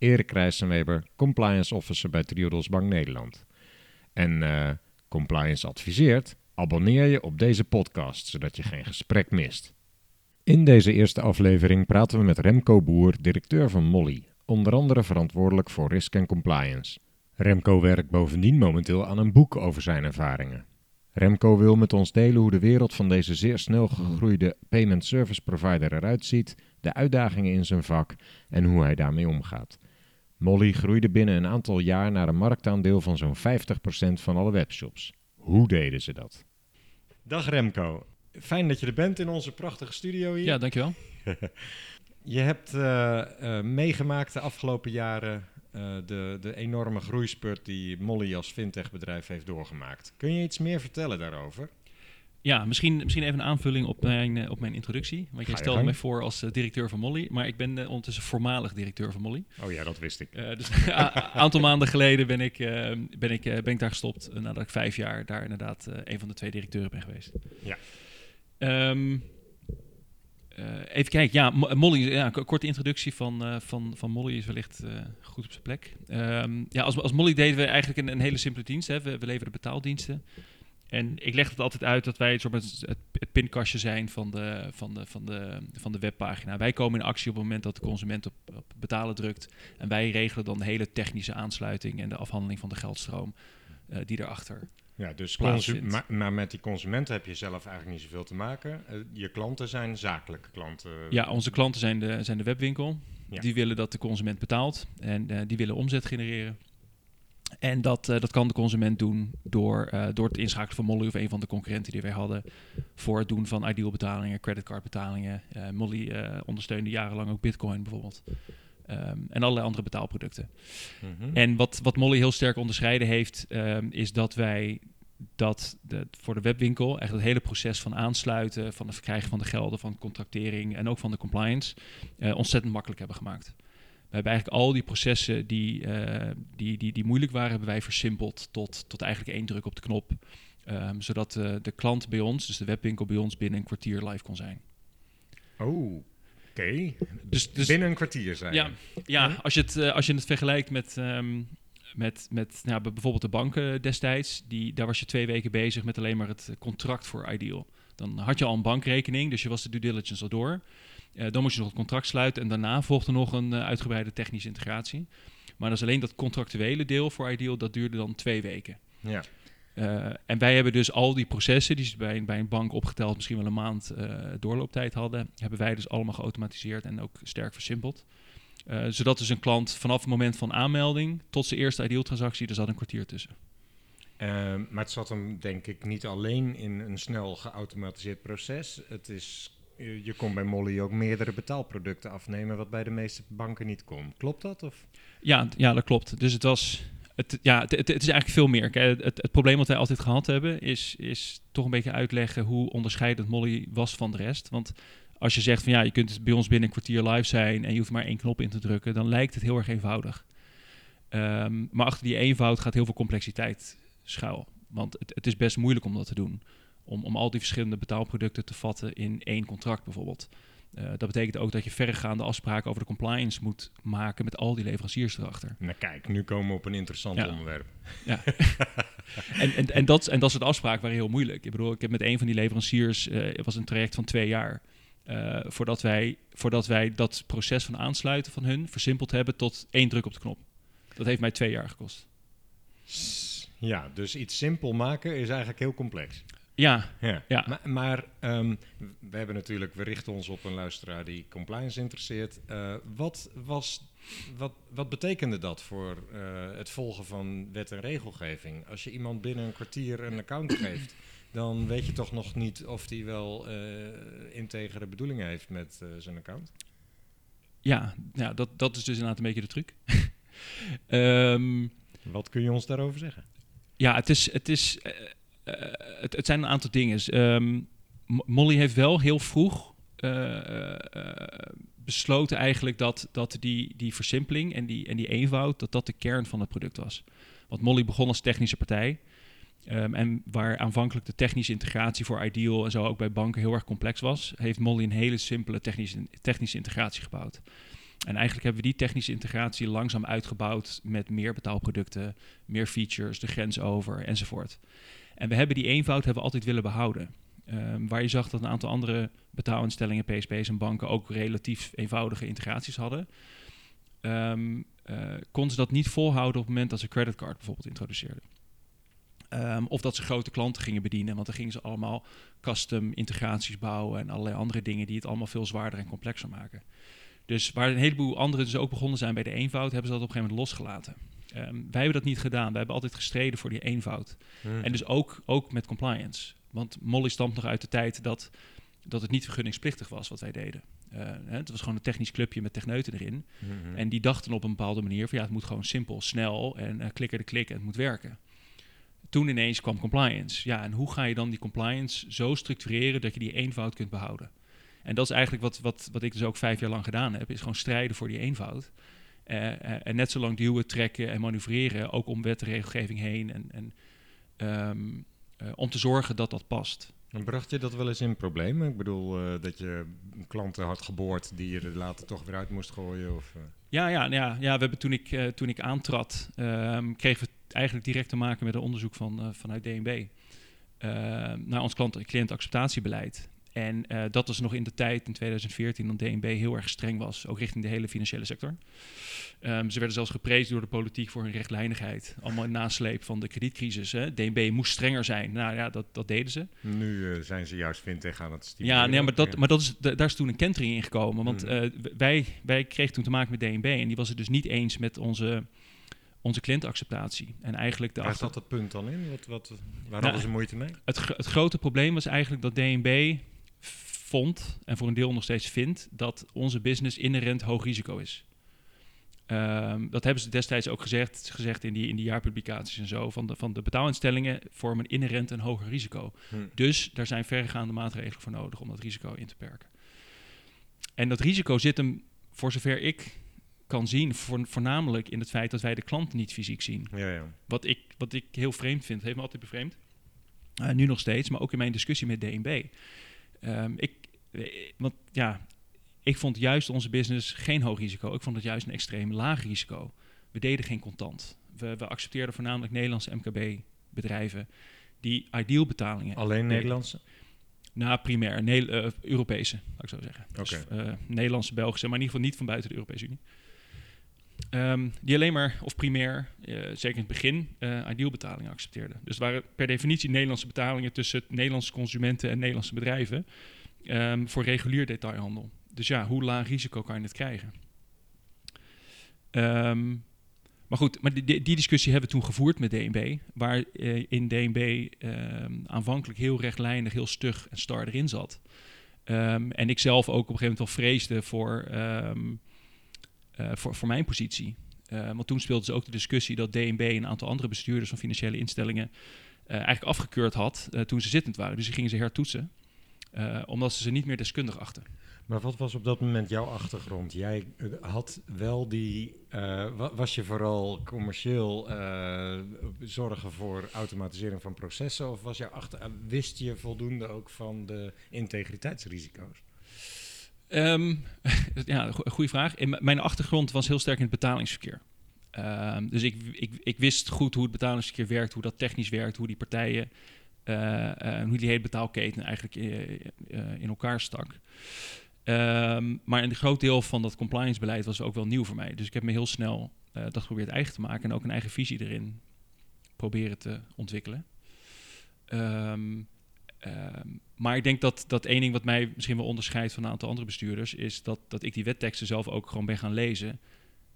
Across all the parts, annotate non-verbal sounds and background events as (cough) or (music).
Erik Rijssenweber, compliance officer bij Triodos Bank Nederland. En eh, compliance adviseert, abonneer je op deze podcast, zodat je geen gesprek mist. In deze eerste aflevering praten we met Remco Boer, directeur van Molly, onder andere verantwoordelijk voor risk en compliance. Remco werkt bovendien momenteel aan een boek over zijn ervaringen. Remco wil met ons delen hoe de wereld van deze zeer snel gegroeide payment service provider eruit ziet, de uitdagingen in zijn vak en hoe hij daarmee omgaat. Molly groeide binnen een aantal jaar naar een marktaandeel van zo'n 50% van alle webshops. Hoe deden ze dat? Dag Remco, fijn dat je er bent in onze prachtige studio hier. Ja, dankjewel. (laughs) Je hebt eh, eh, meegemaakt de afgelopen jaren uh, de, de enorme groeispurt die Molly als fintechbedrijf heeft doorgemaakt. Kun je iets meer vertellen daarover? Ja, misschien, misschien even een aanvulling op mijn, op mijn introductie. Want jij stelde mij voor als directeur van Molly, maar ik ben ondertussen voormalig directeur van Molly. Oh ja, dat wist ik. dus (laughs) een aantal maanden geleden ben ik, ben, ik, ben ik daar gestopt, nadat ik vijf jaar daar inderdaad een van de twee directeuren ben geweest. Ja. Um, even kijken, ja, Molly, ja, een korte introductie van, van, van Molly is wellicht goed op zijn plek. Um, ja, als, als Molly deden we eigenlijk een, een hele simpele dienst. Hè. We, we leveren betaaldiensten. En ik leg het altijd uit dat wij het, het, het pinkastje zijn van de, van, de, van, de, van de webpagina. Wij komen in actie op het moment dat de consument op, op betalen drukt. En wij regelen dan de hele technische aansluiting en de afhandeling van de geldstroom die erachter ja, dus maar, maar, met die consumenten heb je zelf eigenlijk niet zoveel te maken. Uh, je klanten zijn zakelijke klanten. Ja, onze klanten zijn de, zijn de webwinkel. Ja. Die willen dat de consument betaalt en uh, die willen omzet genereren. En dat, uh, dat kan de consument doen door, door het inschakelen van Molly of een van de concurrenten die wij hadden. Voor het doen van ideal betalingen, creditcardbetalingen. Molly ondersteunde jarenlang ook Bitcoin bijvoorbeeld. Um, en allerlei andere betaalproducten. Mm -hmm. En wat, wat Molly heel sterk onderscheiden heeft, um, is dat wij dat de, voor de webwinkel echt het hele proces van aansluiten, van het verkrijgen van de gelden, van contractering en ook van de compliance uh, ontzettend makkelijk hebben gemaakt. We hebben eigenlijk al die processen die, uh, die, die, die moeilijk waren, hebben wij versimpeld tot, tot eigenlijk één druk op de knop. Um, zodat uh, de klant bij ons, dus de webwinkel bij ons, binnen een kwartier live kon zijn. Oh, oké. Okay. Dus, dus, binnen een kwartier zijn. Ja, ja als, je het, als je het vergelijkt met, um, met, met nou, bijvoorbeeld de banken destijds. Die, daar was je twee weken bezig met alleen maar het contract voor Ideal. Dan had je al een bankrekening, dus je was de due diligence al door. Uh, dan moest je nog het contract sluiten en daarna volgde nog een uh, uitgebreide technische integratie. Maar dat is alleen dat contractuele deel voor Ideal, dat duurde dan twee weken. Ja. Uh, en wij hebben dus al die processen, die ze bij, bij een bank opgeteld misschien wel een maand doorlooptijd hadden, hebben wij dus allemaal geautomatiseerd en ook sterk versimpeld. Uh, zodat dus een klant vanaf het moment van aanmelding tot zijn eerste ideal transactie, er zat een kwartier tussen. Maar het zat hem denk ik niet alleen in een snel geautomatiseerd proces. Het is, je kon bij Molly ook meerdere betaalproducten afnemen, wat bij de meeste banken niet kon. Klopt dat? Of? Ja, ja, dat klopt. Dus het was. Het, ja, het, het, is eigenlijk veel meer. Kijk, het, probleem wat wij altijd gehad hebben, is, is toch een beetje uitleggen hoe onderscheidend Molly was van de rest. Want als je zegt van ja, je kunt bij ons binnen een kwartier live zijn en je hoeft maar één knop in te drukken, dan lijkt het heel erg eenvoudig. Um, maar achter die eenvoud gaat heel veel complexiteit schuil. Want het, het, is best moeilijk om dat te doen. Om, om al die verschillende betaalproducten te vatten in één contract bijvoorbeeld. Uh, dat betekent ook dat je verregaande afspraken over de compliance moet maken met al die leveranciers erachter. Nou kijk, nu komen we op een interessant ja. onderwerp. Ja. (laughs) en, en, en, dat, en dat soort afspraken waren heel moeilijk. Ik bedoel, ik heb met een van die leveranciers, uh, het was een traject van twee jaar. Uh, voordat, wij, voordat wij dat proces van aansluiten van hun versimpeld hebben tot één druk op de knop. Dat heeft mij twee jaar gekost. Ja, dus iets simpel maken is eigenlijk heel complex. Ja, ja. ja. Maar, maar um, we hebben natuurlijk, we richten ons op een luisteraar die compliance interesseert. Uh, wat, was, wat, wat betekende dat voor uh, het volgen van wet en regelgeving? Als je iemand binnen een kwartier een account geeft, dan weet je toch nog niet of hij wel uh, integere bedoelingen heeft met zijn account. Ja, ja dat, dat is dus inderdaad een beetje de truc. (laughs) Ehm, Wat kun je ons daarover zeggen? Ja, het, is, het, is, het, het, zijn een aantal dingen. Um, Molly heeft wel heel vroeg uh, besloten eigenlijk dat, dat die, die versimpeling en die, en die eenvoud, dat dat de kern van het product was. Want Molly begon als technische partij. Um, en waar aanvankelijk de technische integratie voor Ideal en zo ook bij banken heel erg complex was, heeft Molly een hele simpele technische, technische integratie gebouwd. En eigenlijk hebben we die technische integratie langzaam uitgebouwd met meer betaalproducten, meer features, de grens over enzovoort. En we hebben die eenvoud hebben we altijd willen behouden. Um, waar je zag dat een aantal andere betaalinstellingen, PSP's en banken ook relatief eenvoudige integraties hadden. Um, uh, konden ze dat niet volhouden op het moment dat ze creditcard bijvoorbeeld introduceerden. Um, of dat ze grote klanten gingen bedienen, want dan gingen ze allemaal custom integraties bouwen en allerlei andere dingen die het allemaal veel zwaarder en complexer maken. Dus waar een heleboel anderen dus ook begonnen zijn bij de eenvoud, hebben ze dat op een gegeven moment losgelaten. Um, wij hebben dat niet gedaan. Wij hebben altijd gestreden voor die eenvoud. Hmm. En dus ook, ook met compliance. Want Molly stamt nog uit de tijd dat, dat het niet vergunningsplichtig was wat wij deden. Uh, hè, het was gewoon een technisch clubje met techneuten erin. Hmm. En die dachten op een bepaalde manier van ja, het moet gewoon simpel, snel en uh, klikker de klik en het moet werken. Toen ineens kwam compliance. Ja, en hoe ga je dan die compliance zo structureren dat je die eenvoud kunt behouden? En dat is eigenlijk wat, wat, wat ik dus ook vijf jaar lang gedaan heb, is gewoon strijden voor die eenvoud. Uh, en net zo lang duwen, trekken en manoeuvreren, ook om wet en regelgeving heen. En, en um, om te zorgen dat dat past. En bracht je dat wel eens in problemen? Ik bedoel, uh, dat je klanten had geboord die je er later toch weer uit moest gooien? Of, uh? ja, ja, ja, ja, we hebben toen ik, uh, toen ik aantrad, um, kregen we eigenlijk direct te maken met een onderzoek van, vanuit DNB. naar ons klant- cliëntacceptatiebeleid. En uh, dat was nog in de tijd, in 2014, dat DNB heel erg streng was, ook richting de hele financiële sector. Um, ze werden zelfs geprezen door de politiek voor hun rechtlijnigheid. Allemaal in nasleep van de kredietcrisis. Hè. DNB moest strenger zijn. Nou ja, dat, dat deden ze. Nu uh, zijn ze juist fintech aan het stimuleren. Ja, nee, maar, dat, maar dat is, daar is toen een kentering in gekomen. Want uh, wij, wij kregen toen te maken met DNB en die was het dus niet eens met onze onze cliëntacceptatie. En eigenlijk de Waar achter... zat het punt dan in? Wat, wat, waar nou, hadden ze moeite mee? Het, het grote probleem was eigenlijk dat DNB vond, en voor een deel nog steeds vindt, dat onze business inherent hoog risico is. Um, dat hebben ze destijds ook gezegd, gezegd in, die, in die jaarpublicaties en zo. Van de, van de betaalinstellingen vormen inherent een hoger risico. Hm. Dus daar zijn verregaande maatregelen voor nodig om dat risico in te perken. En dat risico zit hem, voor zover ik kan zien, voor, voornamelijk in het feit dat wij de klant niet fysiek zien. Ja, ja. Wat, ik, wat ik heel vreemd vind, heeft me altijd bevreemd. Uh, nu nog steeds, maar ook in mijn discussie met DNB. Um, ik, want ja, ik vond juist onze business geen hoog risico. Ik vond het juist een extreem laag risico. We deden geen contant. We, we accepteerden voornamelijk Nederlandse MKB-bedrijven die ideal betalingen. Alleen Nederlandse? Nou, primair ne uh, Europese, laat ik zo zeggen. Okay. Dus, uh, Nederlandse, Belgische, maar in ieder geval niet van buiten de Europese Unie. Um, die alleen maar, of primair, uh, zeker in het begin, uh, ideal betalingen accepteerden. Dus het waren per definitie Nederlandse betalingen tussen Nederlandse consumenten en Nederlandse bedrijven um, voor regulier detailhandel. Dus ja, hoe laag risico kan je het krijgen? Um, maar goed, maar die, die, discussie hebben we toen gevoerd met DNB, waar uh, in DNB aanvankelijk heel rechtlijnig, heel stug en star erin zat. en ik zelf ook op een gegeven moment wel vreesde voor uh, voor, mijn positie. Want toen speelde ze ook de discussie dat DNB en een aantal andere bestuurders van financiële instellingen uh, eigenlijk afgekeurd had toen ze zittend waren. Dus die gingen ze hertoetsen, omdat ze ze niet meer deskundig achten. Maar wat was op dat moment jouw achtergrond? Jij had wel die. was je vooral commercieel zorgen voor automatisering van processen? Of was je achter, wist je voldoende ook van de integriteitsrisico's? Um, (laughs) ja, goede vraag. In mijn achtergrond was heel sterk in het betalingsverkeer. Um, dus ik, ik, ik, wist goed hoe het betalingsverkeer werkt, hoe dat technisch werkt, hoe die partijen, hoe die hele betaalketen eigenlijk uh, in elkaar stak. Um, maar een groot deel van dat compliance beleid was ook wel nieuw voor mij. Dus ik heb me heel snel dat geprobeerd eigen te maken en ook een eigen visie erin proberen te ontwikkelen. Um, Ehm, maar ik denk dat, dat één ding wat mij misschien wel onderscheidt van een aantal andere bestuurders, is dat, dat ik die wetteksten zelf ook gewoon ben gaan lezen.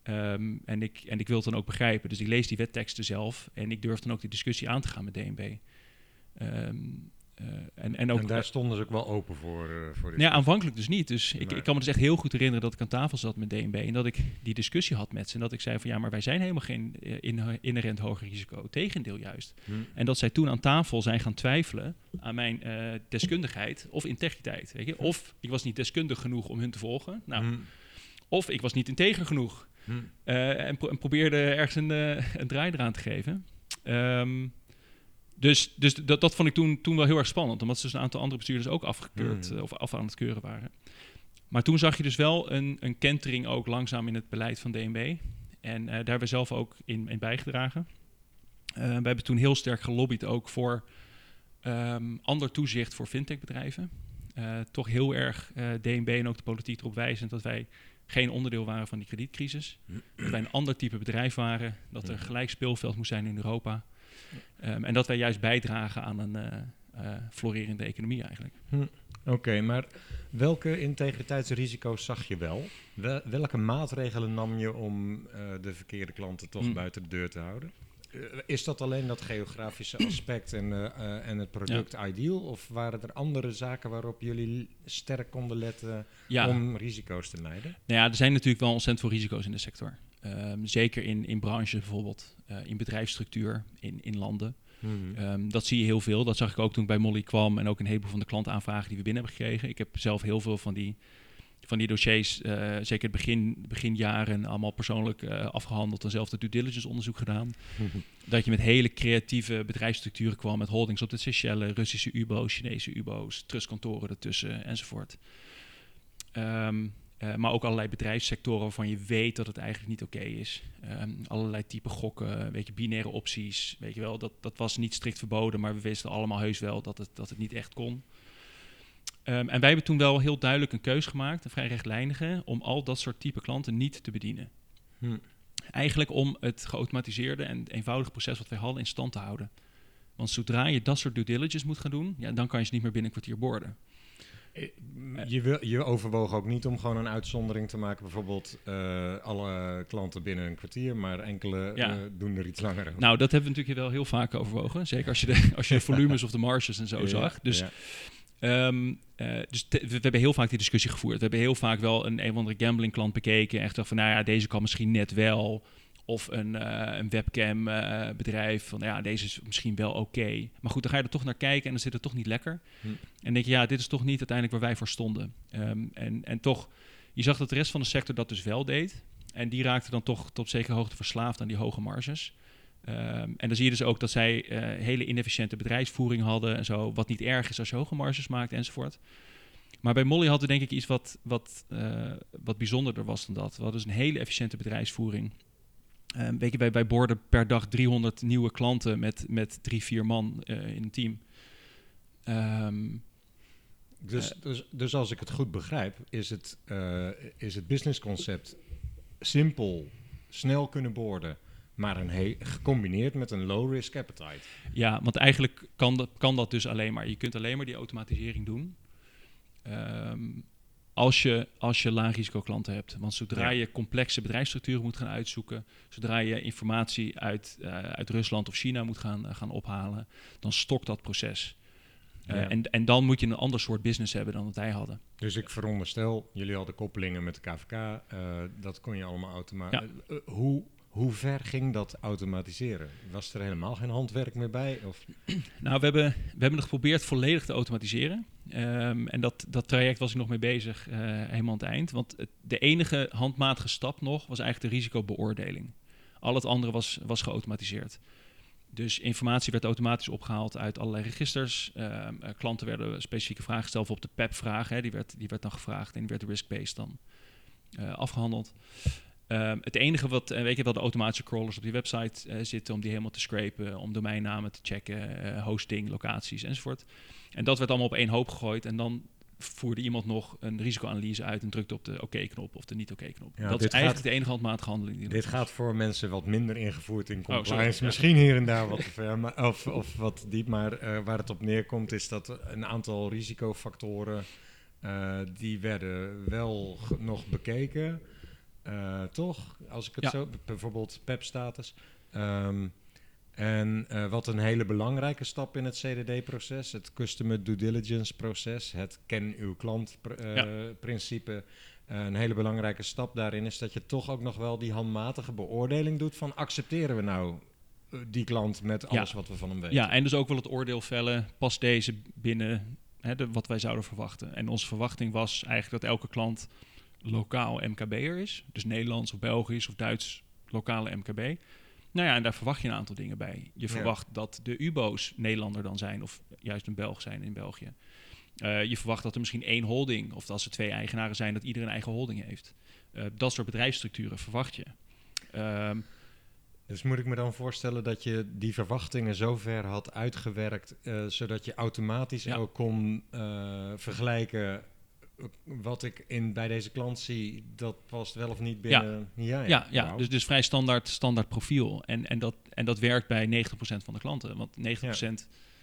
En, ik, en ik wil het dan ook begrijpen. Dus ik lees die wetteksten zelf en ik durf dan ook die discussie aan te gaan met DNB. Um, ehm, Uh, en, en, ook, en daar stonden ze ook wel open voor. Uh, voor dit ja, aanvankelijk dus niet. Dus ik, ik, kan me dus echt heel goed herinneren dat ik aan tafel zat met DNB en dat ik die discussie had met ze. En dat ik zei van ja, maar wij zijn helemaal geen uh, inherent hoger risico. Tegendeel juist. Hm. En dat zij toen aan tafel zijn gaan twijfelen aan mijn deskundigheid of integriteit. Weet je? Of ik was niet deskundig genoeg om hun te volgen. Nou, hm. Of ik was niet integer genoeg. Hm. En, pro en, probeerde ergens een, een draai eraan te geven. Um, dus, dus dat, dat vond ik toen, toen wel heel erg spannend, omdat ze dus een aantal andere bestuurders ook afgekeurd hmm. eh, of af aan het keuren waren. Maar toen zag je dus wel een, een kentering ook langzaam in het beleid van DNB. En uh, daar hebben we zelf ook in, in bijgedragen. Uh, we hebben toen heel sterk gelobbyd ook voor um, ander toezicht voor fintechbedrijven. Uh, toch heel erg DNB en ook de politiek erop wijzend dat wij geen onderdeel waren van die kredietcrisis. dat wij een ander type bedrijf waren. Dat er gelijk speelveld moest zijn in Europa. Ehm, en dat wij juist bijdragen aan een uh, uh, florerende economie eigenlijk. Hm. Oké, maar welke integriteitsrisico's zag je wel? welke maatregelen nam je om uh, de verkeerde klanten toch hm. buiten de deur te houden? is dat alleen dat geografische aspect en, en het product ja. ideal? Of waren er andere zaken waarop jullie sterk konden letten om risico's te mijden? Nou ja, er zijn natuurlijk wel ontzettend veel risico's in de sector. Um, zeker in, in branches bijvoorbeeld, uh, in bedrijfsstructuur, in, in landen. Mm um, dat zie je heel veel. Dat zag ik ook toen ik bij Molly kwam en ook een heleboel van de klantaanvragen die we binnen hebben gekregen. Ik heb zelf heel veel van die, van die dossiers, uh, zeker het begin, beginjaren, allemaal persoonlijk uh, afgehandeld en zelf de due diligence onderzoek gedaan. Dat je met hele creatieve bedrijfsstructuren kwam, met holdings op de Seychelles, Russische UBO's, Chinese UBO's, trustkantoren ertussen enzovoort. Um, uh, maar ook allerlei bedrijfssectoren waarvan je weet dat het eigenlijk niet oké is. Um, allerlei type gokken, weet je, binaire opties. Weet je wel, dat, dat was niet strikt verboden, maar we wisten allemaal heus wel dat het, dat het niet echt kon. Um, en wij hebben toen wel heel duidelijk een keus gemaakt, een vrij rechtlijnige, om al dat soort type klanten niet te bedienen. Hm. Eigenlijk om het geautomatiseerde en eenvoudige proces wat wij hadden in stand te houden. Want zodra je dat soort due diligence moet gaan doen, ja, dan kan je ze niet meer binnen een kwartier borden. Eh, je, wil, je overwoog ook niet om gewoon een uitzondering te maken. Bijvoorbeeld uh, alle klanten binnen een kwartier, maar enkele ja. uh, doen er iets langer over. Nou, dat hebben we natuurlijk wel heel vaak overwogen. Zeker als je de, als je de (laughs) volumes of de marges en zo ja, zag. Dus, ja. um, uh, dus we, we, hebben heel vaak die discussie gevoerd. We hebben heel vaak wel een een of andere gambling klant bekeken. Echt van, nou ja, deze kan misschien net wel. Of een, uh, een webcam uh, bedrijf van ja, deze is misschien wel oké. Maar goed, dan ga je er toch naar kijken en dan zit het toch niet lekker. Hm. En denk je, ja, dit is toch niet uiteindelijk waar wij voor stonden. Um, en, en toch, je zag dat de rest van de sector dat dus wel deed. En die raakte dan toch tot zekere hoogte verslaafd aan die hoge marges. Um, en dan zie je dus ook dat zij uh, hele inefficiënte bedrijfsvoering hadden en zo. Wat niet erg is als je hoge marges maakt enzovoort. Maar bij Molly hadden we denk ik iets wat, wat, wat bijzonderder was dan dat. We hadden dus een hele efficiënte bedrijfsvoering. Um, weet je, wij, wij boorden per dag 300 nieuwe klanten met, met drie, vier man uh, in een team. Um, dus, uh, dus, dus als ik het goed begrijp, is het, uh, is het businessconcept simpel, snel kunnen boorden, maar een gecombineerd met een low risk appetite. Ja, want eigenlijk kan dat, kan dat dus alleen maar. Je kunt alleen maar die automatisering doen. Um, als je, als je laag risico klanten hebt. Want zodra je complexe bedrijfsstructuren moet gaan uitzoeken, zodra je informatie uit, uh, uit Rusland of China moet gaan, uh, gaan ophalen, dan stokt dat proces. Uh, ja. en, en dan moet je een ander soort business hebben dan wat wij hadden. Dus ik veronderstel, jullie hadden koppelingen met de KVK, dat kon je allemaal automatisch. Ja. hoe, hoe ver ging dat automatiseren? Was er helemaal geen handwerk meer bij? Of? (clears throat) Nou, we hebben, we hebben het geprobeerd volledig te automatiseren. Um, en dat, dat traject was ik nog mee bezig, uh, helemaal aan het eind. Want het, de enige handmatige stap nog was eigenlijk de risicobeoordeling. Al het andere was, was geautomatiseerd. Dus informatie werd automatisch opgehaald uit allerlei registers. Uh, uh, klanten werden specifieke vragen gesteld op de PEP-vraag. Die werd, die werd dan gevraagd en die werd risk-based dan uh, afgehandeld. Um, het enige wat, uh, weet je wel, de automatische crawlers op die website uh, zitten om die helemaal te scrapen, om domeinnamen te checken, uh, hosting, locaties enzovoort. En dat werd allemaal op één hoop gegooid en dan voerde iemand nog een risicoanalyse uit en drukte op de oké-knop of de niet-oké-knop. Ja, dat is eigenlijk de enige handmatige handeling. Die dit gaat voor mensen wat minder ingevoerd in oh, compliance. Misschien hier en daar wat te ver, maar, of, of wat diep. Maar waar het op neerkomt is dat een aantal risicofactoren, die werden wel nog bekeken. Uh, toch? Als ik het ja. zo, bijvoorbeeld PEP-status. Um, En uh, wat een hele belangrijke stap in het CDD-proces, het Customer Due Diligence-proces, het ken uw klant-principe. Uh, ja. een hele belangrijke stap daarin is dat je toch ook nog wel die handmatige beoordeling doet van accepteren we nou die klant met alles wat we van hem weten. Ja, en dus ook wel het oordeel vellen, past deze binnen hè, de, wat wij zouden verwachten. En onze verwachting was eigenlijk dat elke klant lokaal MKB'er is. Dus Nederlands of Belgisch of Duits lokale MKB. Nou ja, en daar verwacht je een aantal dingen bij. Je verwacht dat de UBO's Nederlander dan zijn of juist een Belg zijn in België. Uh, je verwacht dat er misschien één holding, of als er twee eigenaren zijn, dat iedereen een eigen holding heeft. Uh, dat soort bedrijfsstructuren verwacht je. Um, dus moet ik me dan voorstellen dat je die verwachtingen zo ver had uitgewerkt, uh, zodat je automatisch ja. ook kon vergelijken wat ik in, bij deze klant zie, dat past wel of niet binnen. Ja, ja, ja, ja. Wow. Dus, dus vrij standaard, standaard profiel. En, en, dat, en dat werkt bij 90% van de klanten. Want 90%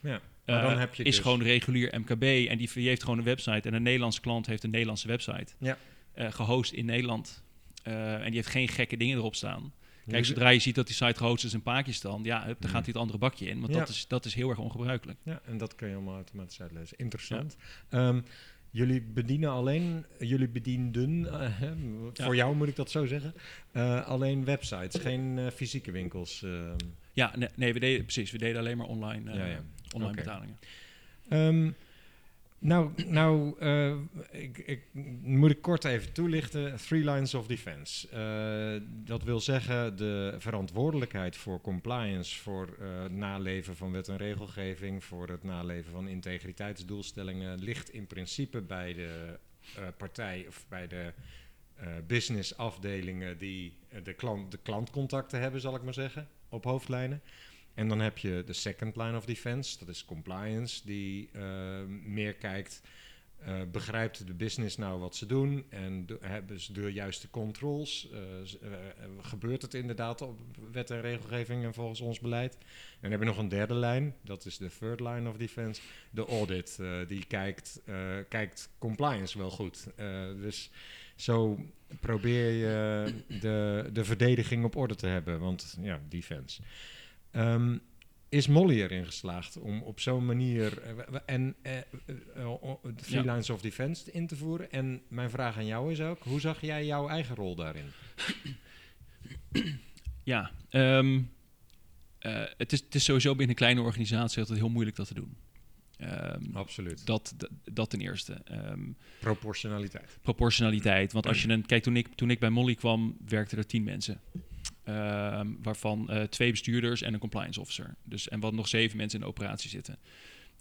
ja. Uh, dan heb je is dus... gewoon regulier MKB en die, die, heeft gewoon een website. En een Nederlandse klant heeft een Nederlandse website. Ja. gehost in Nederland. en die heeft geen gekke dingen erop staan. Kijk, zodra je ziet dat die site gehost is in Pakistan, ja, dan gaat hij het andere bakje in. Want dat, is, dat is heel erg ongebruikelijk. Ja, en dat kun je allemaal automatisch uitlezen. Interessant. Um, jullie bedienen alleen, jullie bedienden, uh, voor jou moet ik dat zo zeggen, uh, alleen websites, geen uh, fysieke winkels. Ja, nee, nee, we deden precies, we deden alleen maar online, ja, ja. online okay. betalingen. Um, nou, nou uh, ik, ik, moet ik kort even toelichten. Three lines of defense. Uh, dat wil zeggen de verantwoordelijkheid voor compliance, voor uh, naleven van wet en regelgeving, voor het naleven van integriteitsdoelstellingen, ligt in principe bij de partij of bij de businessafdelingen die de, klant, de klantcontacten hebben, zal ik maar zeggen, op hoofdlijnen. En dan heb je de second line of defense, dat is compliance, die uh, meer kijkt, uh, begrijpt de business nou wat ze doen en hebben ze de juiste controls? Uh, gebeurt het inderdaad op wet en regelgeving en volgens ons beleid? En dan heb je nog een derde lijn, dat is de third line of defense, de audit. die kijkt, kijkt compliance wel goed. dus zo probeer je de, de verdediging op orde te hebben, want ja, defense. Um, is Molly erin geslaagd om op zo'n manier uh, en uh, Three Lines of Defense in te voeren? En mijn vraag aan jou is ook, hoe zag jij jouw eigen rol daarin? Ja, um, het, is, het is sowieso binnen een kleine organisatie altijd heel moeilijk dat te doen. Um, Absoluut. Dat, dat, dat, ten eerste. Um, proportionaliteit. Proportionaliteit. Want als je een. Kijk, toen ik, toen ik bij Molly kwam, werkten er tien mensen. Uh, waarvan uh, twee bestuurders en een compliance officer. Dus, en wat nog zeven mensen in de operatie zitten.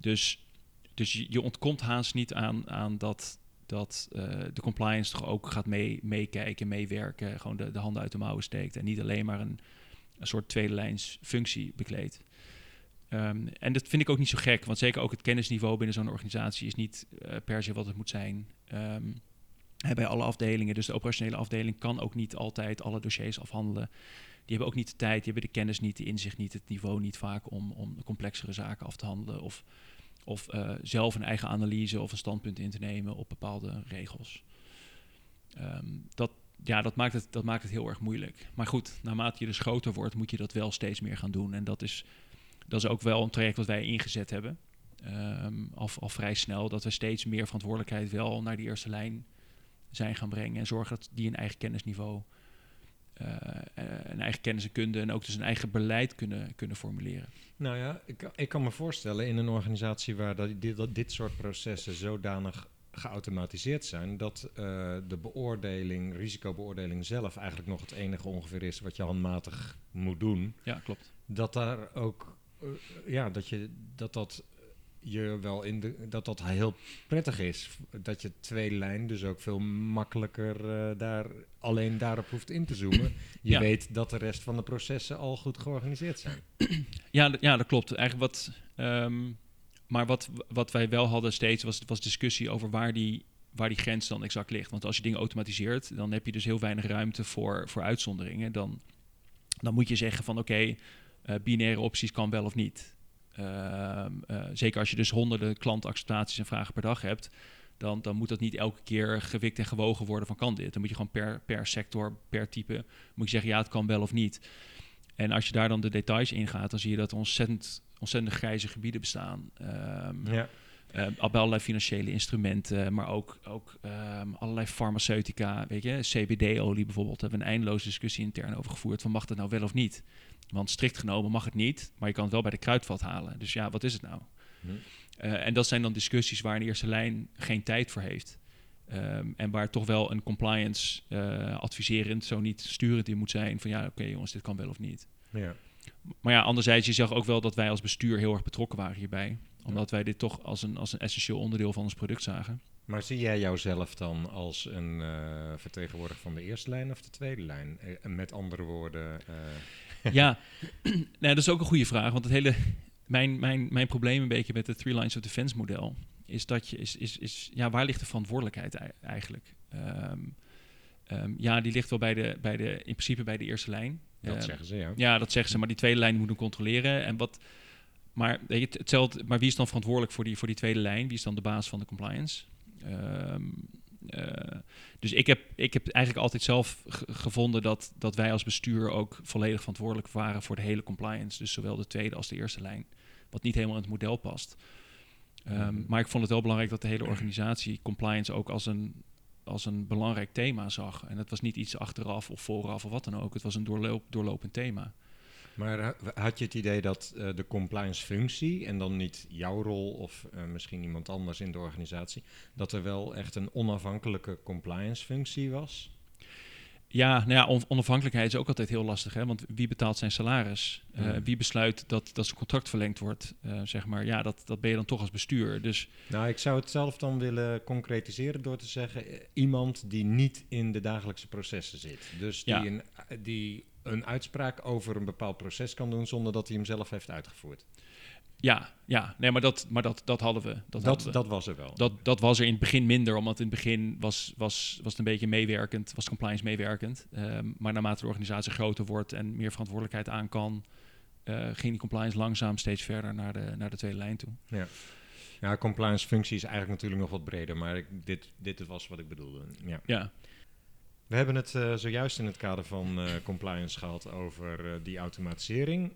Dus, dus je, je ontkomt haast niet aan, aan dat, dat uh, de compliance toch ook gaat mee, meekijken, meewerken, gewoon de, de handen uit de mouwen steekt en niet alleen maar een, een soort tweede lijns functie bekleedt. Um, en dat vind ik ook niet zo gek, want zeker ook het kennisniveau binnen zo'n organisatie is niet per se wat het moet zijn. Um, bij alle afdelingen. Dus de operationele afdeling kan ook niet altijd alle dossiers afhandelen. Die hebben ook niet de tijd, die hebben de kennis niet, de inzicht niet, het niveau niet vaak om, om complexere zaken af te handelen. Of, of uh, zelf een eigen analyse of een standpunt in te nemen op bepaalde regels. Um, dat, ja, dat maakt, het, dat maakt het heel erg moeilijk. Maar goed, naarmate je dus groter wordt, moet je dat wel steeds meer gaan doen. En dat is, dat is ook wel een traject wat wij ingezet hebben. Um, al, al vrij snel, dat we steeds meer verantwoordelijkheid wel naar die eerste lijn zijn gaan brengen. En zorgen dat die een eigen kennisniveau, uh, een eigen kennis en kunde en ook dus een eigen beleid kunnen, kunnen formuleren. Nou ja, ik, ik kan me voorstellen in een organisatie waar dat, dit, dat dit soort processen zodanig geautomatiseerd zijn dat uh, de beoordeling, risicobeoordeling zelf eigenlijk nog het enige ongeveer is wat je handmatig moet doen. Ja, klopt. Dat daar ook, uh, ja, dat je dat dat je wel in de, dat dat heel prettig is. Dat je tweede lijn dus ook veel makkelijker uh, daar alleen daarop hoeft in te zoomen. Je weet dat de rest van de processen al goed georganiseerd zijn. (clears throat) Ja, ja dat klopt. Eigenlijk wat, um, maar wat, wat wij wel hadden steeds was, was discussie over waar die, waar die grens dan exact ligt. Want als je dingen automatiseert, dan heb je dus heel weinig ruimte voor, voor uitzonderingen. Dan, dan moet je zeggen van oké, okay, uh, binaire opties kan wel of niet. Uh, uh, zeker als je dus honderden klantacceptaties en vragen per dag hebt, dan, dan moet dat niet elke keer gewikt en gewogen worden van kan dit. Dan moet je gewoon per, per sector, per type, moet je zeggen ja, het kan wel of niet. En als je daar dan de details in gaat, dan zie je dat er ontzettend, ontzettend grijze gebieden bestaan. Um, ja. Uh, allerlei financiële instrumenten, maar ook, ook um, allerlei farmaceutica. Weet je, CBD-olie bijvoorbeeld. Daar hebben we een eindeloze discussie intern over gevoerd. Van mag dat nou wel of niet? Want strikt genomen mag het niet, maar je kan het wel bij de kruidvat halen. Dus ja, wat is het nou? Hm. Uh, en dat zijn dan discussies waar een eerste lijn geen tijd voor heeft. Um, en waar toch wel een compliance uh, adviserend, zo niet sturend in moet zijn. Van ja, oké okay, jongens, dit kan wel of niet. Ja. Maar ja, anderzijds, je zag ook wel dat wij als bestuur heel erg betrokken waren hierbij. Omdat wij dit toch als een, als een essentieel onderdeel van ons product zagen. Maar zie jij jouzelf dan als een uh, vertegenwoordiger van de eerste lijn of de tweede lijn? Uh, met andere woorden. Uh... ja, (laughs) (clears throat) nou, dat is ook een goede vraag. Want het hele, mijn, mijn, mijn probleem een beetje met het Three Lines of Defense model is dat je is, is, is ja, waar ligt de verantwoordelijkheid eigenlijk? Um, um, ja, die ligt wel bij de, bij de, in principe bij de eerste lijn. Dat um, zeggen ze, ja. Ja, dat zeggen ze, maar die tweede lijn moet hem controleren. En wat, maar, weet je, hetzelfde, maar wie is dan verantwoordelijk voor die, voor die tweede lijn? Wie is dan de baas van de compliance? Uh, dus ik heb, ik heb eigenlijk altijd zelf gevonden dat, dat wij als bestuur ook volledig verantwoordelijk waren voor de hele compliance. Dus zowel de tweede als de eerste lijn. Wat niet helemaal in het model past. Um, maar ik vond het wel belangrijk dat de hele organisatie compliance ook als een, als een belangrijk thema zag. En het was niet iets achteraf of vooraf of wat dan ook. Het was een doorloop, doorlopend thema. Maar had je het idee dat uh, de compliance functie, en dan niet jouw rol of uh, misschien iemand anders in de organisatie, dat er wel echt een onafhankelijke compliance functie was? Ja, nou ja, on onafhankelijkheid is ook altijd heel lastig. Hè? Want wie betaalt zijn salaris? Uh, Wie besluit dat, dat zijn contract verlengd wordt? Uh, zeg maar, ja, dat, dat ben je dan toch als bestuur. Dus... Nou, ik zou het zelf dan willen concretiseren door te zeggen... Eh, iemand die niet in de dagelijkse processen zit. Dus die, ja. een, die een uitspraak over een bepaald proces kan doen... zonder dat hij hem zelf heeft uitgevoerd. Ja, ja, nee, maar dat, maar dat, dat hadden we. Dat, dat, we. dat was er wel. Dat, dat was er in het begin minder, omdat in het begin was, was, was het een beetje meewerkend, was compliance meewerkend. Um, maar naarmate de organisatie groter wordt en meer verantwoordelijkheid aan kan, uh, ging die compliance langzaam steeds verder naar de, naar de tweede lijn toe. Ja. Ja, compliance functie is eigenlijk natuurlijk nog wat breder, maar ik, dit, dit was wat ik bedoelde. Ja. ja. We hebben het uh, zojuist in het kader van uh, compliance gehad over uh, die automatisering.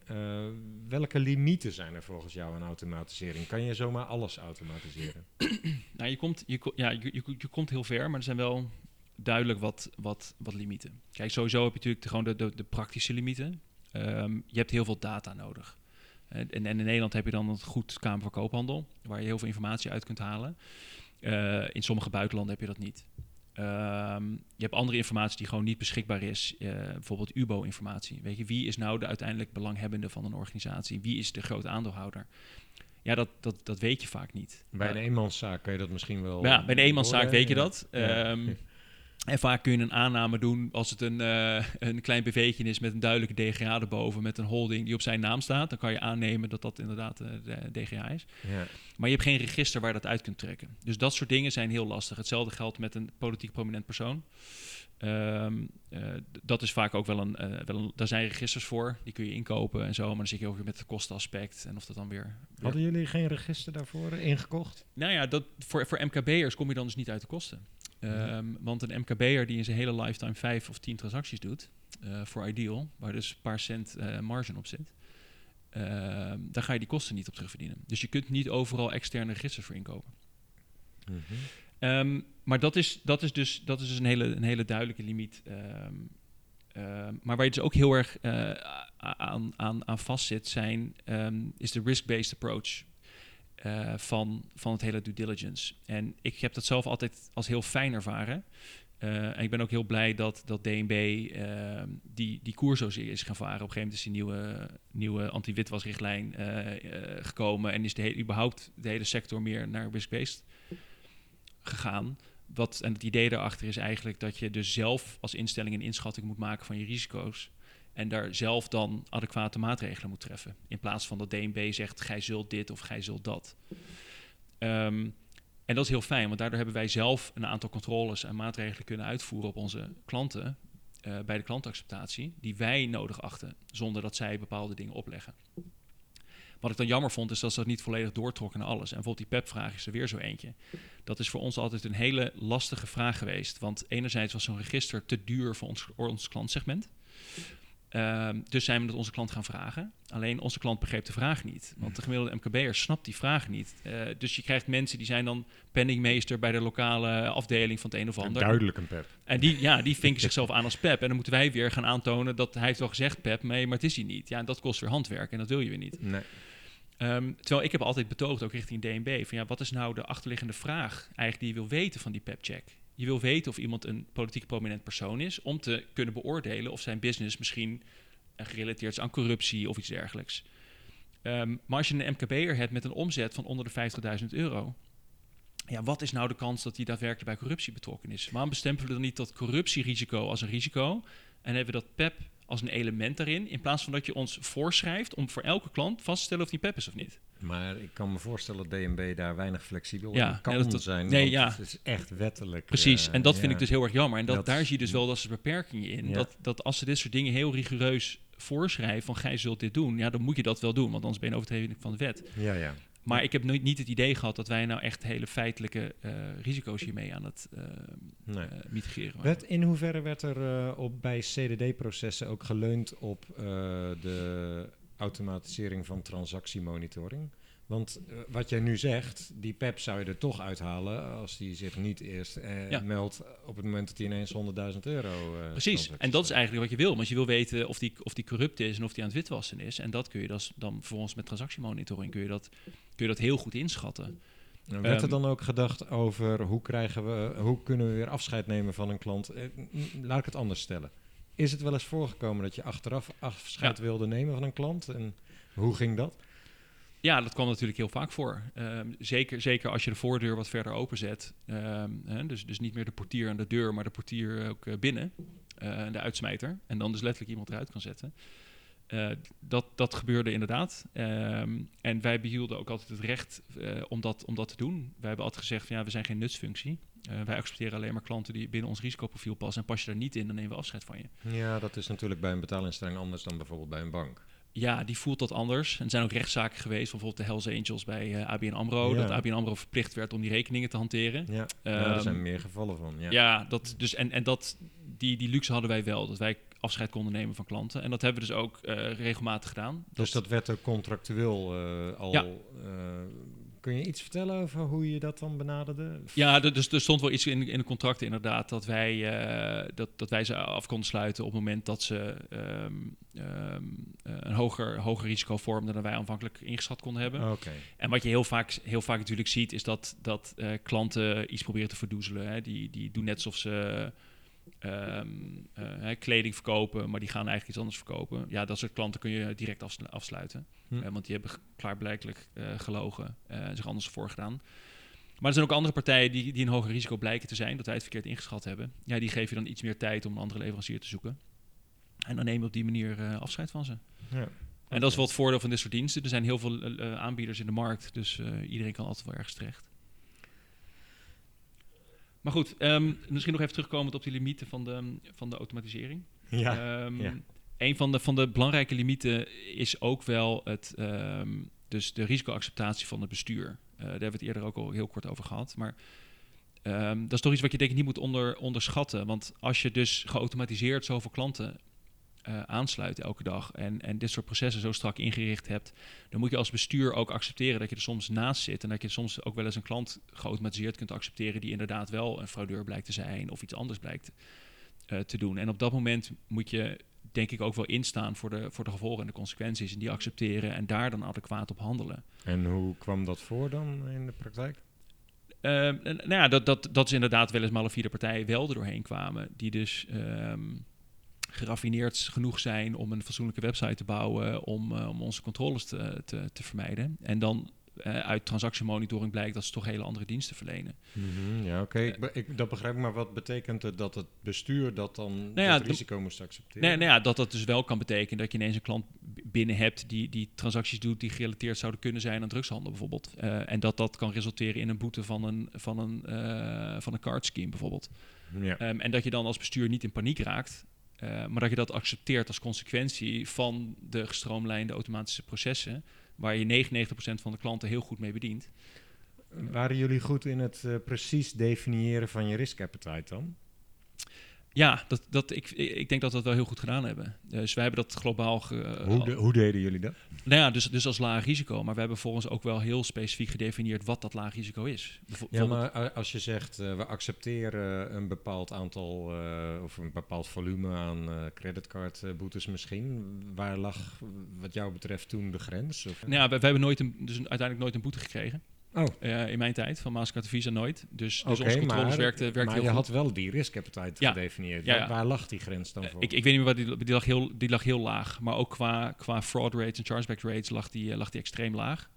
welke limieten zijn er volgens jou aan automatisering? Kan je zomaar alles automatiseren? (clears throat) nou, je komt, je, ja, je, je, komt heel ver, maar er zijn wel duidelijk wat, wat, wat limieten. Kijk, sowieso heb je natuurlijk de, gewoon de, de, de praktische limieten. Um, je hebt heel veel data nodig. En, en, in Nederland heb je dan een goed Kamer Koophandel, waar je heel veel informatie uit kunt halen. in sommige buitenlanden heb je dat niet. Um, je hebt andere informatie die gewoon niet beschikbaar is. Uh, bijvoorbeeld UBO-informatie. Weet je, wie is nou de uiteindelijk belanghebbende van een organisatie? Wie is de grote aandeelhouder? Ja, dat, dat, dat weet je vaak niet. Bij een eenmanszaak kun je dat misschien wel. Ja, bij een eenmanszaak weet je dat. Um, (laughs) En vaak kun je een aanname doen als het een, uh, een klein BV'tje is met een duidelijke DGA erboven, met een holding die op zijn naam staat. Dan kan je aannemen dat dat inderdaad uh, de DGA is. Ja. Maar je hebt geen register waar dat uit kunt trekken. Dus dat soort dingen zijn heel lastig. Hetzelfde geldt met een politiek prominent persoon. Um, uh, dat is vaak ook wel een, wel een, Daar zijn registers voor, die kun je inkopen en zo. Maar dan zit je ook weer met het kostenaspect en of dat dan weer. weer... Hadden jullie geen register daarvoor ingekocht? Nou ja, dat, voor, voor MKB'ers kom je dan dus niet uit de kosten. Um, want een MKB'er die in zijn hele lifetime vijf of tien transacties doet, uh, voor Ideal, waar dus een paar cent uh, margin op zit, uh, daar ga je die kosten niet op terugverdienen. Dus je kunt niet overal externe registers voor inkopen. Mm -hmm. um, maar dat is, dat is dus, dat is dus een, hele, een hele duidelijke limiet. Um, maar waar je dus ook heel erg uh, aan, aan, aan vastzit, zijn, is de risk-based approach. Uh, van, van het hele due diligence. En ik heb dat zelf altijd als heel fijn ervaren. Uh, en ik ben ook heel blij dat, dat DNB uh, die, die koers zo is gaan varen. Op een gegeven moment is die nieuwe, nieuwe anti-witwasrichtlijn gekomen. En is de hele, überhaupt de hele sector meer naar risk-based gegaan. Wat, en het idee daarachter is eigenlijk dat je dus zelf als instelling een inschatting moet maken van je risico's. En daar zelf dan adequate maatregelen moet treffen. In plaats van dat DNB zegt, gij zult dit of gij zult dat. Um, en dat is heel fijn, want daardoor hebben wij zelf een aantal controles en maatregelen kunnen uitvoeren op onze klanten. Uh, bij de klantacceptatie, die wij nodig achten, zonder dat zij bepaalde dingen opleggen. Wat ik dan jammer vond, is dat ze dat niet volledig doortrokken naar alles. En bijvoorbeeld die PEP-vraag is er weer zo eentje. Dat is voor ons altijd een hele lastige vraag geweest. Want enerzijds was zo'n register te duur voor ons, ons klantsegment. Ehm, dus zijn we dat onze klant gaan vragen. Alleen onze klant begreep de vraag niet. Want de gemiddelde MKB'er snapt die vraag niet. Uh, dus je krijgt mensen die zijn dan penningmeester bij de lokale afdeling van het een of ander. Duidelijk een pep. En die, ja, die vinken zichzelf aan als pep. En dan moeten wij weer gaan aantonen dat hij heeft wel gezegd pep, mee, maar het is hij niet. Ja, en dat kost weer handwerk en dat wil je weer niet. Nee. Um, terwijl ik heb altijd betoogd, ook richting DNB, van ja, wat is nou de achterliggende vraag eigenlijk die je wil weten van die pepcheck? Je wil weten of iemand een politiek prominent persoon is, om te kunnen beoordelen of zijn business misschien gerelateerd is aan corruptie of iets dergelijks. Um, maar als je een MKB'er hebt met een omzet van onder de 50.000 euro, ja, wat is nou de kans dat hij daadwerkelijk bij corruptie betrokken is? Waarom bestempelen we dan niet dat corruptierisico als een risico en hebben we dat PEP als een element daarin, in plaats van dat je ons voorschrijft om voor elke klant vast te stellen of die PEP is of niet? Maar ik kan me voorstellen dat DNB daar weinig flexibel ja, in kan nee, dat, zijn. Nee, ja. Het is echt wettelijk. Precies, en dat vind ik dus heel erg jammer. En dat, daar zie je dus wel dat ze beperkingen in. Dat, dat als ze dit soort dingen heel rigoureus voorschrijven van gij zult dit doen, ja, dan moet je dat wel doen, want anders ben je overtreding van de wet. Ja, ja. Maar ik heb nooit niet het idee gehad dat wij nou echt hele feitelijke uh, risico's hiermee aan het uh, nee. uh, mitigeren waren. in hoeverre werd er op, bij CDD-processen ook geleund op de automatisering van transactiemonitoring? Want uh, wat jij nu zegt, die PEP zou je er toch uithalen als die zich niet eerst uh, ja. meldt op het moment dat hij ineens 100.000 euro. Uh, Precies, en dat is eigenlijk wat je wil. Want je wil weten of die, of die corrupt is en of die aan het witwassen is. En dat kun je dus dan vervolgens met transactiemonitoring kun je dat, kun je dat heel goed inschatten. Nou, werd er dan ook gedacht over hoe, krijgen we, hoe kunnen we weer afscheid nemen van een klant? laat ik het anders stellen. Is het wel eens voorgekomen dat je achteraf afscheid ja. wilde nemen van een klant? En hoe ging dat? Ja, dat kwam natuurlijk heel vaak voor. Um, zeker, zeker als je de voordeur wat verder openzet. Um, hè, dus, dus niet meer de portier aan de deur, maar de portier ook uh, binnen. Uh, de uitsmijter. En dan dus letterlijk iemand eruit kan zetten. Uh, dat, dat gebeurde inderdaad. Um, en wij behielden ook altijd het recht om, dat, om dat te doen. Wij hebben altijd gezegd van ja, we zijn geen nutsfunctie. wij accepteren alleen maar klanten die binnen ons risicoprofiel passen. En pas je daar niet in, dan nemen we afscheid van je. Ja, dat is natuurlijk bij een betaalinstelling anders dan bijvoorbeeld bij een bank. Ja, die voelt dat anders. En er zijn ook rechtszaken geweest, bijvoorbeeld de Hells Angels bij uh, ABN AMRO. Dat ABN AMRO verplicht werd om die rekeningen te hanteren. Ja, um, ja er zijn meer gevallen van. Ja, ja dat, dus, en, en dat, die, die luxe hadden wij wel. Dat wij afscheid konden nemen van klanten. En dat hebben we dus ook uh, regelmatig gedaan. Dus dat, dat werd ook contractueel uh, al... Kun je iets vertellen over hoe je dat dan benaderde? Ja, dus er stond wel iets in, in de contracten inderdaad dat wij, uh, dat, dat wij ze af konden sluiten op het moment dat ze um, um, een hoger, hoger risico vormden dan wij aanvankelijk ingeschat konden hebben. Okay. En wat je heel vaak, heel vaak natuurlijk ziet, is dat, dat uh, klanten iets proberen te verdoezelen. Hè. Die, die doen net alsof ze um, uh, kleding verkopen, maar die gaan eigenlijk iets anders verkopen. Ja, dat soort klanten kun je direct afslu afsluiten. Hm. Uh, want die hebben klaarblijkelijk uh, gelogen en zich anders voorgedaan. Maar er zijn ook andere partijen die, die een hoger risico blijken te zijn, dat wij het verkeerd ingeschat hebben. Ja, die geven je dan iets meer tijd om een andere leverancier te zoeken. En dan neem je op die manier afscheid van ze. Ja. En dat is wel het voordeel van dit soort diensten. Er zijn heel veel aanbieders in de markt, dus iedereen kan altijd wel ergens terecht. Maar goed, um, misschien nog even terugkomend op die limieten van de, van de automatisering. Ja, um, ja. Een van de, van de belangrijke limieten is ook wel het, um, dus de risicoacceptatie van het bestuur. Uh, daar hebben we het eerder ook al heel kort over gehad. Maar dat is toch iets wat je denk ik niet moet onder, onderschatten. Want als je dus geautomatiseerd zoveel klanten uh, aansluit elke dag en, en dit soort processen zo strak ingericht hebt, dan moet je als bestuur ook accepteren dat je er soms naast zit en dat je soms ook wel eens een klant geautomatiseerd kunt accepteren die inderdaad wel een fraudeur blijkt te zijn of iets anders blijkt uh, te doen. En op dat moment moet je denk ik ook wel instaan voor de, voor de gevolgen en de consequenties en die accepteren en daar dan adequaat op handelen. En hoe kwam dat voor dan in de praktijk? Uh, nou ja, dat, dat, dat is inderdaad wel eens maar vierde partijen wel er doorheen kwamen. Die dus um, geraffineerd genoeg zijn om een fatsoenlijke website te bouwen om, uh, om onze controles te, te, te vermijden. En dan uh, uit transactiemonitoring blijkt dat ze toch hele andere diensten verlenen. Mm -hmm, ja, oké. Okay. Uh, dat begrijp ik, maar wat betekent het dat het bestuur dat dan nou ja, het risico moest accepteren? Nee, nou ja, dat dat dus wel kan betekenen dat je ineens een klant binnen hebt die, die transacties doet die gerelateerd zouden kunnen zijn aan drugshandel bijvoorbeeld. Uh, en dat dat kan resulteren in een boete van een, van een, van een card scheme bijvoorbeeld. Ja. Um, en dat je dan als bestuur niet in paniek raakt, uh, maar dat je dat accepteert als consequentie van de gestroomlijnde automatische processen, waar je 99% van de klanten heel goed mee bedient. Waren jullie goed in het uh, precies definiëren van je risk appetite dan? Ja, dat, dat, ik, ik denk dat we dat wel heel goed gedaan hebben. Dus wij hebben dat globaal... hoe, hoe deden jullie dat? Nou ja, dus, dus als laag risico. Maar we hebben volgens ook wel heel specifiek gedefinieerd wat dat laag risico is. Ja, maar als je zegt, uh, we accepteren een bepaald aantal uh, of een bepaald volume aan uh, creditcardboetes misschien. Waar lag wat jou betreft toen de grens? Of? Nou ja, we, we hebben nooit een, dus uiteindelijk nooit een boete gekregen. Oh. Uh, in mijn tijd van Mastercard Visa nooit. Dus, dus onze controles maar, werkte, werkte maar heel je goed. had wel die risk appetite gedefinieerd. Ja, ja. Waar lag die grens dan voor? Uh, ik, ik weet niet meer waar die, die, lag heel, die lag heel laag. Maar ook qua, qua fraud rates en chargeback rates lag die, uh, lag die extreem laag.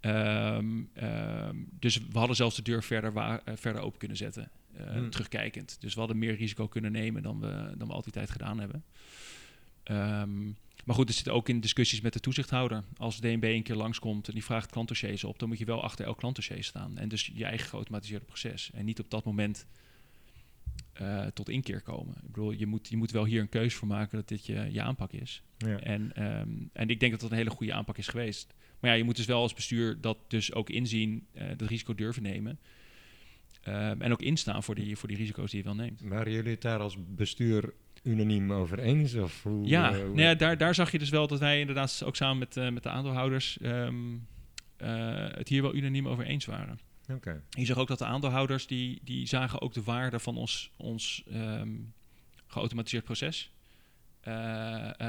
Um, um, dus we hadden zelfs de deur verder, waar, verder open kunnen zetten. Hmm. Terugkijkend. Dus we hadden meer risico kunnen nemen dan we, dan we altijd tijd gedaan hebben. Um, maar goed, er zit ook in discussies met de toezichthouder. Als DNB een keer langskomt en die vraagt klantdossiers op, dan moet je wel achter elk klantdossier staan. En dus je eigen geautomatiseerde proces. En niet op dat moment uh, tot inkeer komen. Ik bedoel, je moet, je moet wel hier een keuze voor maken dat dit je, je aanpak is. Ja. En, um, en ik denk dat dat een hele goede aanpak is geweest. Maar ja, je moet dus wel als bestuur dat dus ook inzien, uh, dat risico durven nemen. Um, en ook instaan voor die, voor die risico's die je wel neemt. Waren jullie het daar als bestuur unaniem over eens? Of hoe, ja, uh, hoe... Nou ja daar, daar zag je dus wel dat wij inderdaad ook samen met, uh, met de aandeelhouders um, uh, het hier wel unaniem over eens waren. Okay. Je zag ook dat de aandeelhouders die, die zagen ook de waarde van ons, ons um, geautomatiseerd proces.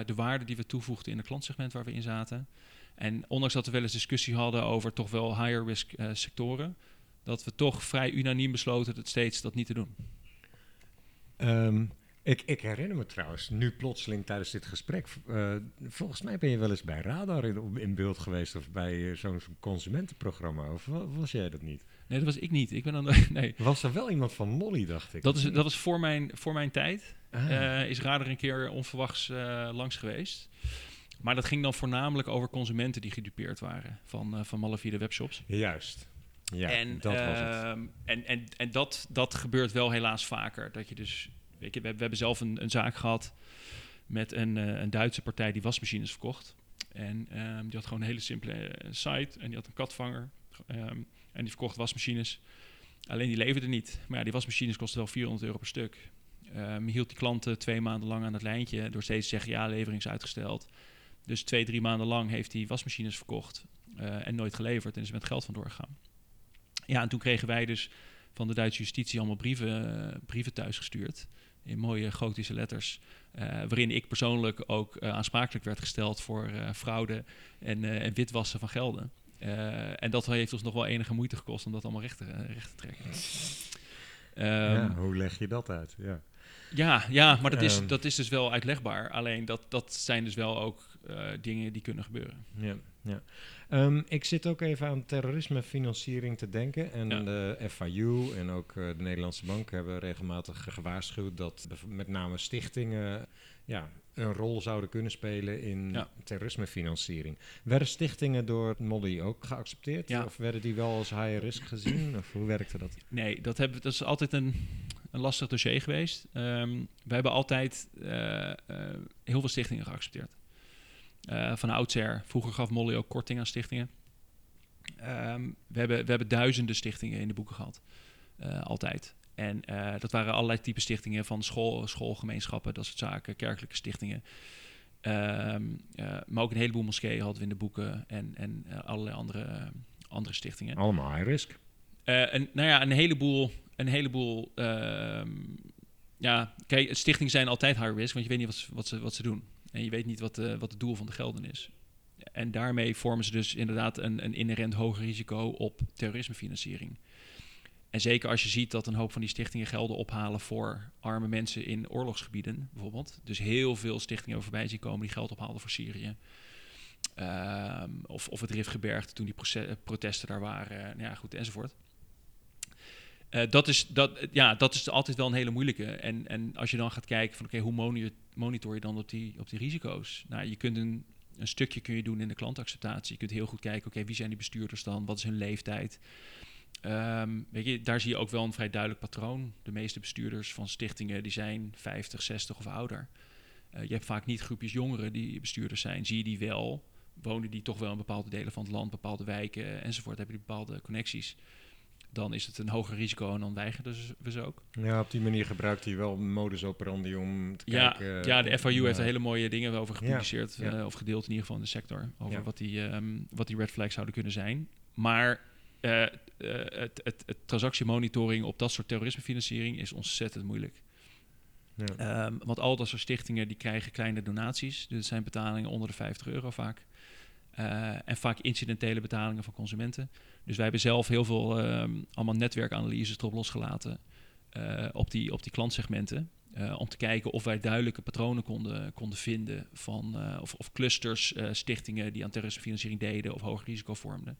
de waarde die we toevoegden in het klantsegment waar we in zaten. En ondanks dat we wel eens discussie hadden over toch wel higher risk sectoren, dat we toch vrij unaniem besloten het steeds dat niet te doen. Um, ik, ik, herinner me trouwens, nu plotseling tijdens dit gesprek, uh, volgens mij ben je wel eens bij Radar in, in beeld geweest of bij uh, zo'n consumentenprogramma, of was jij dat niet? Nee, dat was ik niet. Ik ben dan, (laughs) nee. Was er wel iemand van Molly, dacht ik? Dat, is, dat was voor mijn, voor mijn tijd. Ah. Uh, is Radar een keer onverwachts langs geweest. Maar dat ging dan voornamelijk over consumenten die gedupeerd waren van, van malafide webshops. Juist. Ja, en, dat was het. Ehm, en, en, en dat, dat gebeurt wel helaas vaker. Dat je dus We, hebben zelf een, een, zaak gehad met een, uh, een Duitse partij die wasmachines verkocht. En um, die had gewoon een hele simpele uh, site en die had een katvanger. Um, en die verkocht wasmachines. Alleen die leverde niet. Maar ja, die wasmachines kosten wel 400 euro per stuk. Um, hield die klanten twee maanden lang aan het lijntje door steeds te zeggen ja, levering is uitgesteld. Dus twee, drie maanden lang heeft hij wasmachines verkocht uh, en nooit geleverd en is met geld van doorgegaan. Ja, en toen kregen wij dus van de Duitse justitie allemaal brieven, brieven thuisgestuurd in mooie gotische letters. Uh, waarin ik persoonlijk ook uh, aansprakelijk werd gesteld voor uh, fraude en, en, witwassen van gelden. en dat heeft ons nog wel enige moeite gekost om dat allemaal recht te, recht te trekken. Um, ja, hoe leg je dat uit? Ja, ja, ja maar dat is, um, dat is dus wel uitlegbaar. Alleen dat, dat zijn dus wel ook dingen die kunnen gebeuren. Ja, ja. Um, ik zit ook even aan terrorismefinanciering te denken. En ja. de FIU en ook uh, de Nederlandse Bank hebben regelmatig gewaarschuwd dat met name stichtingen ja, een rol zouden kunnen spelen in ja. terrorismefinanciering. Werden stichtingen door Molly ook geaccepteerd? Ja. Of werden die wel als high risk gezien? Of hoe werkte dat? Nee, dat, hebben, dat is altijd een, een lastig dossier geweest. Um, we hebben altijd uh, uh, heel veel stichtingen geaccepteerd. Uh, van oudsher. Vroeger gaf Molly ook korting aan stichtingen. Um, we, hebben, we hebben duizenden stichtingen in de boeken gehad. Uh, altijd. En uh, dat waren allerlei type stichtingen van school, schoolgemeenschappen, dat soort zaken, kerkelijke stichtingen. Um, maar ook een heleboel moskeeën hadden we in de boeken en, en allerlei andere, andere stichtingen. Allemaal high risk. en, nou ja, een heleboel. Een heleboel um, ja, kijk, stichtingen zijn altijd high risk, want je weet niet wat, wat, ze, wat ze doen. En je weet niet wat, uh, wat het doel van de gelden is. En daarmee vormen ze dus inderdaad een, een inherent hoger risico op terrorismefinanciering. En zeker als je ziet dat een hoop van die stichtingen gelden ophalen voor arme mensen in oorlogsgebieden, bijvoorbeeld. Dus heel veel stichtingen voorbij zien komen die geld ophaalden voor Syrië. Um, of, of het Rifgebergte toen die protesten daar waren, nou ja, goed, enzovoort. Uh, dat, is, dat, ja, dat is altijd wel een hele moeilijke. En, en als je dan gaat kijken van oké, hoe monitor je dan op die, op die risico's? Nou, je kunt een, een stukje kun je doen in de klantacceptatie. Je kunt heel goed kijken, oké, wie zijn die bestuurders dan? Wat is hun leeftijd? Um, weet je, daar zie je ook wel een vrij duidelijk patroon. De meeste bestuurders van stichtingen die zijn 50, 60 of ouder. Uh, je hebt vaak niet groepjes jongeren die bestuurders zijn. Zie je die wel? Wonen die toch wel in bepaalde delen van het land, bepaalde wijken enzovoort? Hebben die bepaalde connecties? Dan is het een hoger risico en dan weigeren we ze ook. Ja, op die manier gebruikt hij wel modus operandi om te ja, kijken. Ja, de FIU heeft er hele mooie dingen over gepubliceerd, Ja, ja. of gedeeld in ieder geval in de sector, over Ja. wat, die, ehm, wat die red flags zouden kunnen zijn. Maar eh, eh, het, het, het transactiemonitoring op dat soort terrorismefinanciering is ontzettend moeilijk. Ja. Ehm, want al dat soort stichtingen die krijgen kleine donaties. Dus het zijn betalingen onder de 50 euro vaak. Eh, en vaak incidentele betalingen van consumenten. Dus wij hebben zelf heel veel ehm, allemaal netwerkanalyses erop losgelaten eh, op, die, op die klantsegmenten. eh, om te kijken of wij duidelijke patronen konden, konden vinden van of, of clusters, stichtingen die aan terrorismefinanciering deden of hoog risico vormden.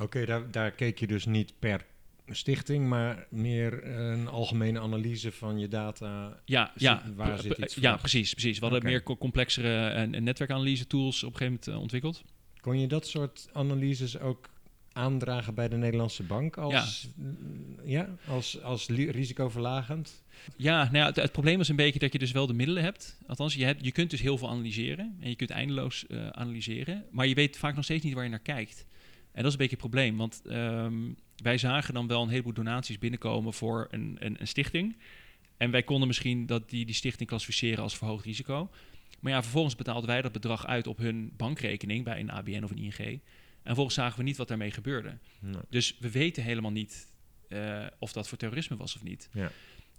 Oké, daar, daar keek je dus niet per stichting, maar meer een algemene analyse van je data. Ja, ja, waar zit iets ja precies, precies. We hadden meer co- complexere en, en netwerkanalyse tools op een gegeven moment eh, ontwikkeld. Kon je dat soort analyses ook aandragen bij de Nederlandse bank als, ja. als, als li- risicoverlagend? Ja, nou ja, het, het probleem is een beetje dat je dus wel de middelen hebt. Althans, je, hebt, je kunt dus heel veel analyseren en je kunt eindeloos eh, analyseren, maar je weet vaak nog steeds niet waar je naar kijkt. En dat is een beetje het probleem, want ehm, wij zagen dan wel een heleboel donaties binnenkomen voor een, een, een stichting. En wij konden misschien dat die, die stichting klassificeren als verhoogd risico. Maar ja, vervolgens betaalden wij dat bedrag uit op hun bankrekening bij een ABN of een ING. En vervolgens zagen we niet wat daarmee gebeurde. Nee. Dus we weten helemaal niet eh, of dat voor terrorisme was of niet. Ja.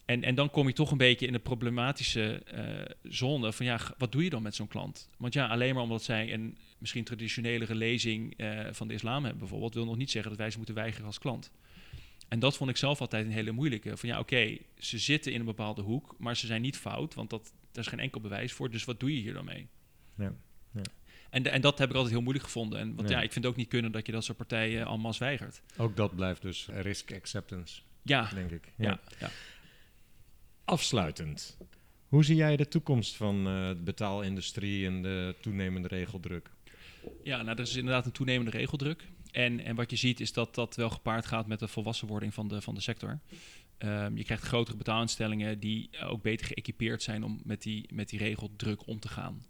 En, en dan kom je toch een beetje in de problematische eh, zone van ja, wat doe je dan met zo'n klant? Want ja, alleen maar omdat zij een misschien traditionelere lezing eh, van de islam hebben bijvoorbeeld, wil nog niet zeggen dat wij ze moeten weigeren als klant. En dat vond ik zelf altijd een hele moeilijke. Van ja, oké, ze zitten in een bepaalde hoek, maar ze zijn niet fout, want dat, daar is geen enkel bewijs voor. Dus wat doe je hier dan mee? Ja. En, de- en dat heb ik altijd heel moeilijk gevonden. En, want Ja. ja, ik vind het ook niet kunnen dat je dat soort partijen allemaal weigert. Ook dat blijft dus risk acceptance, Ja, denk ik. ja, ja. Afsluitend. Hoe zie jij de toekomst van eh, de betaalindustrie en de toenemende regeldruk? Ja, nou, er is inderdaad een toenemende regeldruk. En, en wat je ziet is dat dat wel gepaard gaat met de volwassenwording van de, van de sector. Ehm, je krijgt grotere betaalinstellingen die ook beter geëquipeerd zijn om met die, met die regeldruk om te gaan.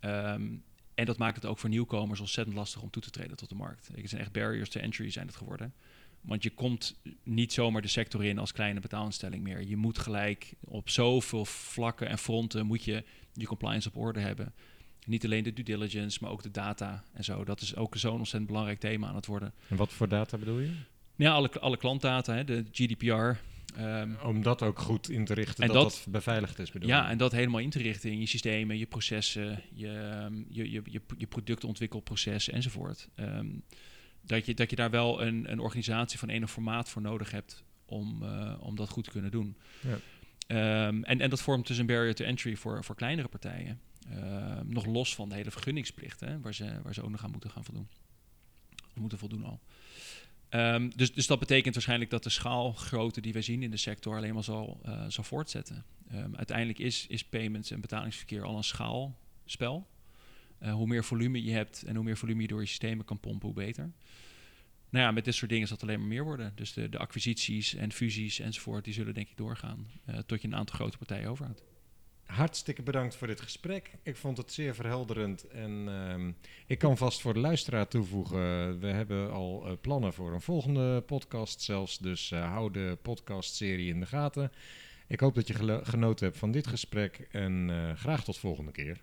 Ehm, en dat maakt het ook voor nieuwkomers ontzettend lastig om toe te treden tot de markt. Het zijn echt barriers to entry zijn het geworden. Want je komt niet zomaar de sector in als kleine betaalinstelling meer. Je moet gelijk op zoveel vlakken en fronten moet je je compliance op orde hebben. Niet alleen de due diligence, maar ook de data en zo. Dat is ook zo'n ontzettend belangrijk thema aan het worden. En wat voor data bedoel je? Ja, alle, alle klantdata, hè, de GDPR. ehm, Om dat ook goed in te richten, En dat, dat- dat beveiligd is bedoel ja, je? en dat helemaal in te richten in je systemen, je processen, je, ehm, je, je, je, je productontwikkelproces enzovoort. Ehm, dat, je, dat je daar wel een, een organisatie van enig formaat voor nodig hebt om, eh, om dat goed te kunnen doen. Ja. Ehm, en, en dat vormt dus een barrier to entry voor, voor kleinere partijen. Ehm, nog los van de hele vergunningsplicht, hè, waar, ze, waar ze ook nog aan moeten gaan voldoen. Moeten voldoen al. Ehm, dus, dus dat betekent waarschijnlijk dat de schaalgrootte die wij zien in de sector alleen maar zal, eh, zal voortzetten. Uiteindelijk is, is payments en betalingsverkeer al een schaalspel. Eh, hoe meer volume je hebt en hoe meer volume je door je systemen kan pompen, hoe beter. Nou ja, met dit soort dingen zal het alleen maar meer worden. Dus de, de acquisities en fusies enzovoort, die zullen denk ik doorgaan. eh, tot je een aantal grote partijen overhoudt. Hartstikke bedankt voor dit gesprek. Ik vond het zeer verhelderend. En ehm, ik kan vast voor de luisteraar toevoegen. We hebben al eh, plannen voor een volgende podcast zelfs. Dus hou de podcastserie in de gaten. Ik hoop dat je genoten hebt van dit gesprek. En graag tot volgende keer.